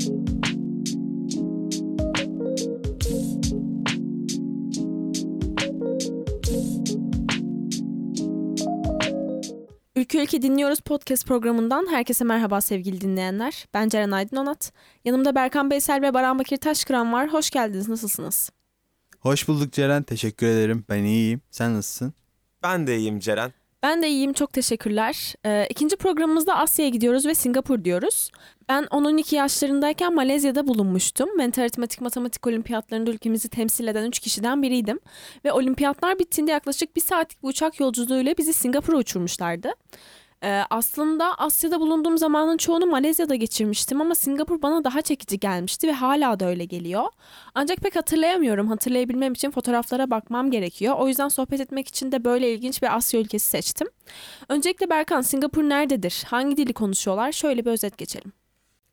Ülke Ülke Dinliyoruz podcast programından herkese merhaba sevgili dinleyenler. Ben Ceren Aydın Onat. Yanımda Berkan Beysel ve Baran Bakir Taşkıran var. Hoş geldiniz. Nasılsınız? Hoş bulduk Ceren. Teşekkür ederim. Ben iyiyim. Sen nasılsın? Ben de iyiyim Ceren. Ben de iyiyim. Çok teşekkürler. Ee, ikinci programımızda Asya'ya gidiyoruz ve Singapur diyoruz. Ben 10-12 yaşlarındayken Malezya'da bulunmuştum. Mental aritmetik matematik olimpiyatlarında ülkemizi temsil eden 3 kişiden biriydim. Ve olimpiyatlar bittiğinde yaklaşık bir saatlik bir uçak yolculuğuyla bizi Singapur'a uçurmuşlardı. Ee, aslında Asya'da bulunduğum zamanın çoğunu Malezya'da geçirmiştim ama Singapur bana daha çekici gelmişti ve hala da öyle geliyor. Ancak pek hatırlayamıyorum. Hatırlayabilmem için fotoğraflara bakmam gerekiyor. O yüzden sohbet etmek için de böyle ilginç bir Asya ülkesi seçtim. Öncelikle Berkan, Singapur nerededir? Hangi dili konuşuyorlar? Şöyle bir özet geçelim.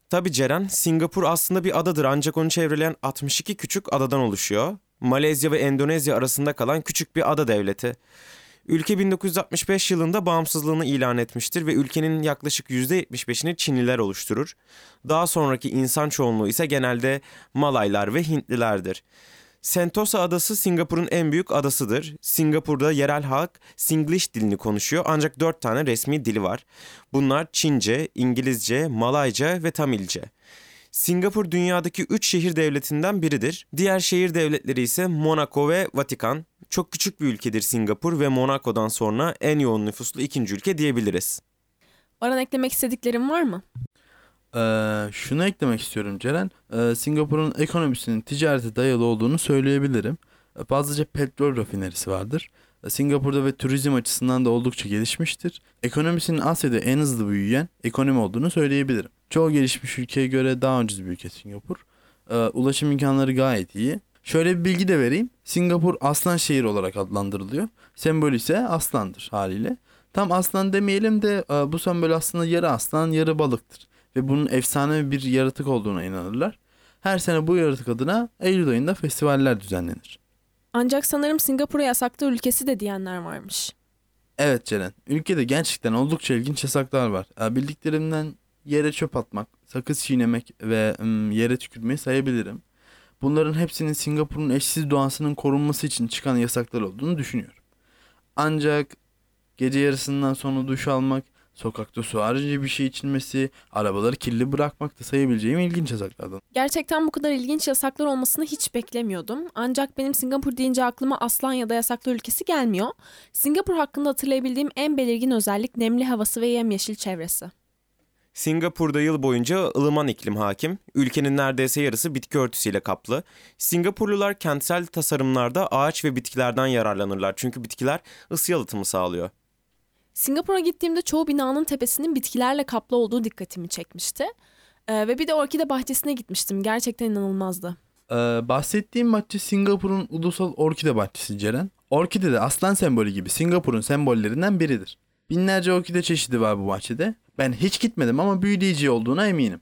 Tabii Ceren, Singapur aslında bir adadır ancak onu çevreleyen 62 küçük adadan oluşuyor. Malezya ve Endonezya arasında kalan küçük bir ada devleti. Ülke 1965 yılında bağımsızlığını ilan etmiştir ve ülkenin yaklaşık %75'ini Çinliler oluşturur. Daha sonraki insan çoğunluğu ise genelde Malaylar ve Hintlilerdir. Sentosa adası Singapur'un en büyük adasıdır. Singapur'da yerel halk Singlish dilini konuşuyor ancak dört tane resmi dili var. Bunlar Çince, İngilizce, Malayca ve Tamilce. Singapur dünyadaki 3 şehir devletinden biridir. Diğer şehir devletleri ise Monaco ve Vatikan. Çok küçük bir ülkedir Singapur ve Monaco'dan sonra en yoğun nüfuslu ikinci ülke diyebiliriz. Baran eklemek istediklerim var mı? Ee, şunu eklemek istiyorum Ceren. Ee, Singapur'un ekonomisinin ticarete dayalı olduğunu söyleyebilirim. Ee, fazlaca petrol rafinerisi vardır. Ee, Singapur'da ve turizm açısından da oldukça gelişmiştir. Ekonomisinin Asya'da en hızlı büyüyen ekonomi olduğunu söyleyebilirim. Çoğu gelişmiş ülkeye göre daha ucuz bir ülke Singapur. Ee, ulaşım imkanları gayet iyi. Şöyle bir bilgi de vereyim. Singapur aslan şehir olarak adlandırılıyor. Sembol ise aslandır haliyle. Tam aslan demeyelim de e, bu sembol aslında yarı aslan yarı balıktır. Ve bunun efsane bir yaratık olduğuna inanırlar. Her sene bu yaratık adına Eylül ayında festivaller düzenlenir. Ancak sanırım Singapur'a yasaklı ülkesi de diyenler varmış. Evet Ceren, ülkede gerçekten oldukça ilginç yasaklar var. E, bildiklerimden yere çöp atmak, sakız çiğnemek ve yere tükürmeyi sayabilirim. Bunların hepsinin Singapur'un eşsiz doğasının korunması için çıkan yasaklar olduğunu düşünüyorum. Ancak gece yarısından sonra duş almak, sokakta su haricinde bir şey içilmesi, arabaları kirli bırakmak da sayabileceğim ilginç yasaklardan. Gerçekten bu kadar ilginç yasaklar olmasını hiç beklemiyordum. Ancak benim Singapur deyince aklıma aslan ya da yasaklı ülkesi gelmiyor. Singapur hakkında hatırlayabildiğim en belirgin özellik nemli havası ve yemyeşil çevresi. Singapur'da yıl boyunca ılıman iklim hakim. Ülkenin neredeyse yarısı bitki örtüsüyle kaplı. Singapurlular kentsel tasarımlarda ağaç ve bitkilerden yararlanırlar. Çünkü bitkiler ısı yalıtımı sağlıyor. Singapur'a gittiğimde çoğu binanın tepesinin bitkilerle kaplı olduğu dikkatimi çekmişti. Ee, ve bir de orkide bahçesine gitmiştim. Gerçekten inanılmazdı. Ee, bahsettiğim bahçe Singapur'un ulusal orkide bahçesi Ceren. Orkide de aslan sembolü gibi Singapur'un sembollerinden biridir. Binlerce orkide çeşidi var bu bahçede. Ben hiç gitmedim ama büyüleyici olduğuna eminim.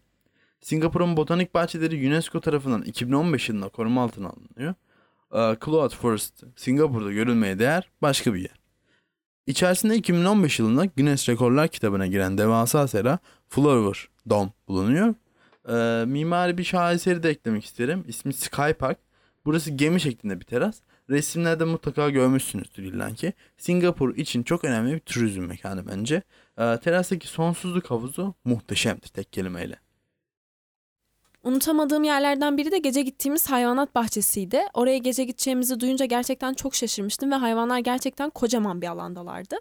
Singapur'un botanik bahçeleri UNESCO tarafından 2015 yılında koruma altına alınıyor. Ee, Cloud Forest Singapur'da görülmeye değer başka bir yer. İçerisinde 2015 yılında Guinness Rekorlar kitabına giren devasa sera Flower Dome bulunuyor. Ee, mimari bir şaheseri de eklemek isterim. İsmi Sky Park. Burası gemi şeklinde bir teras. Resimlerde mutlaka görmüşsünüzdür illanki. Singapur için çok önemli bir turizm mekanı bence. Ee, terastaki sonsuzluk havuzu muhteşemdir tek kelimeyle. Unutamadığım yerlerden biri de gece gittiğimiz hayvanat bahçesiydi. Oraya gece gideceğimizi duyunca gerçekten çok şaşırmıştım ve hayvanlar gerçekten kocaman bir alandalardı.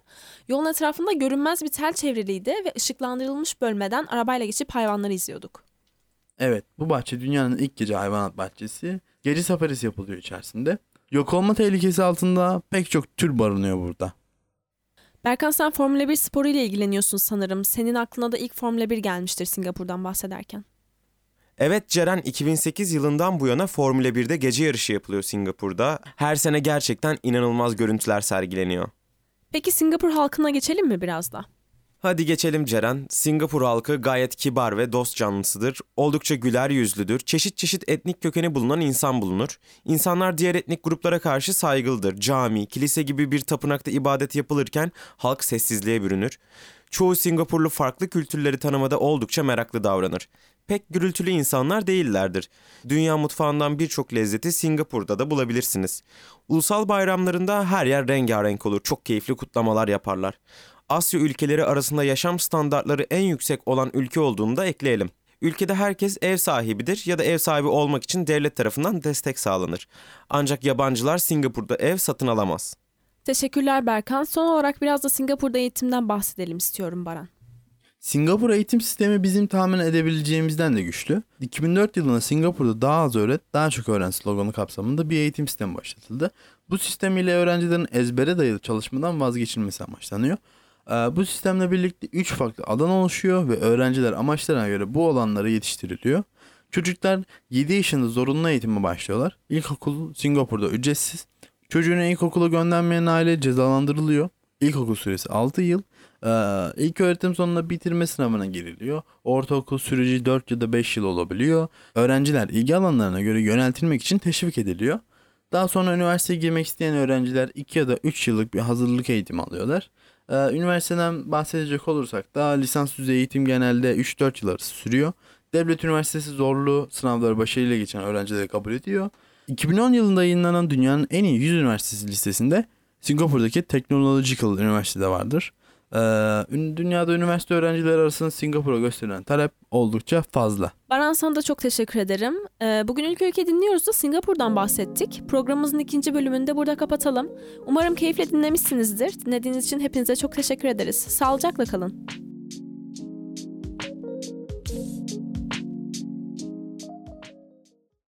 Yolun etrafında görünmez bir tel çevriliydi ve ışıklandırılmış bölmeden arabayla geçip hayvanları izliyorduk. Evet, bu bahçe dünyanın ilk gece hayvanat bahçesi. Gece safarisi yapılıyor içerisinde. Yok olma tehlikesi altında pek çok tür barınıyor burada. Berkan sen Formula 1 sporu ile ilgileniyorsun sanırım. Senin aklına da ilk Formula 1 gelmiştir Singapur'dan bahsederken. Evet Ceren 2008 yılından bu yana Formula 1'de gece yarışı yapılıyor Singapur'da. Her sene gerçekten inanılmaz görüntüler sergileniyor. Peki Singapur halkına geçelim mi biraz da? Hadi geçelim Ceren. Singapur halkı gayet kibar ve dost canlısıdır. Oldukça güler yüzlüdür. Çeşit çeşit etnik kökeni bulunan insan bulunur. İnsanlar diğer etnik gruplara karşı saygılıdır. Cami, kilise gibi bir tapınakta ibadet yapılırken halk sessizliğe bürünür. Çoğu Singapurlu farklı kültürleri tanımada oldukça meraklı davranır. Pek gürültülü insanlar değillerdir. Dünya mutfağından birçok lezzeti Singapur'da da bulabilirsiniz. Ulusal bayramlarında her yer rengarenk olur. Çok keyifli kutlamalar yaparlar. Asya ülkeleri arasında yaşam standartları en yüksek olan ülke olduğunu da ekleyelim. Ülkede herkes ev sahibidir ya da ev sahibi olmak için devlet tarafından destek sağlanır. Ancak yabancılar Singapur'da ev satın alamaz. Teşekkürler Berkan. Son olarak biraz da Singapur'da eğitimden bahsedelim istiyorum Baran. Singapur eğitim sistemi bizim tahmin edebileceğimizden de güçlü. 2004 yılında Singapur'da daha az öğret, daha çok öğren sloganı kapsamında bir eğitim sistemi başlatıldı. Bu sistem ile öğrencilerin ezbere dayalı çalışmadan vazgeçilmesi amaçlanıyor. Ee, Bu sistemle birlikte 3 farklı alan oluşuyor ve öğrenciler amaçlarına göre bu alanlara yetiştiriliyor. Çocuklar 7 yaşında zorunlu eğitime başlıyorlar. İlkokul Singapur'da ücretsiz. Çocuğunu ilkokula göndermeyen aile cezalandırılıyor. İlkokul süresi 6 yıl. Ee, ilk öğretim sonunda bitirme sınavına giriliyor. Ortaokul süreci 4 ya da 5 yıl olabiliyor. Öğrenciler ilgi alanlarına göre yöneltilmek için teşvik ediliyor. Daha sonra üniversiteye girmek isteyen öğrenciler 2 ya da 3 yıllık bir hazırlık eğitimi alıyorlar. Ee, üniversiteden bahsedecek olursak da lisans düzey eğitim genelde 3-4 yıl arası sürüyor. Devlet üniversitesi zorlu sınavları başarıyla geçen öğrencileri kabul ediyor. 2010 yılında yayınlanan dünyanın en iyi 100 üniversitesi listesinde Singapur'daki Technological Üniversitede vardır. Ee, ün- dünyada üniversite öğrencileri arasında Singapur'a gösterilen talep oldukça fazla. Baran sana da çok teşekkür ederim. Ee, bugün Ülke Ülke dinliyoruz da Singapur'dan bahsettik. Programımızın ikinci bölümünü de burada kapatalım. Umarım keyifle dinlemişsinizdir. Dinlediğiniz için hepinize çok teşekkür ederiz. Sağlıcakla kalın.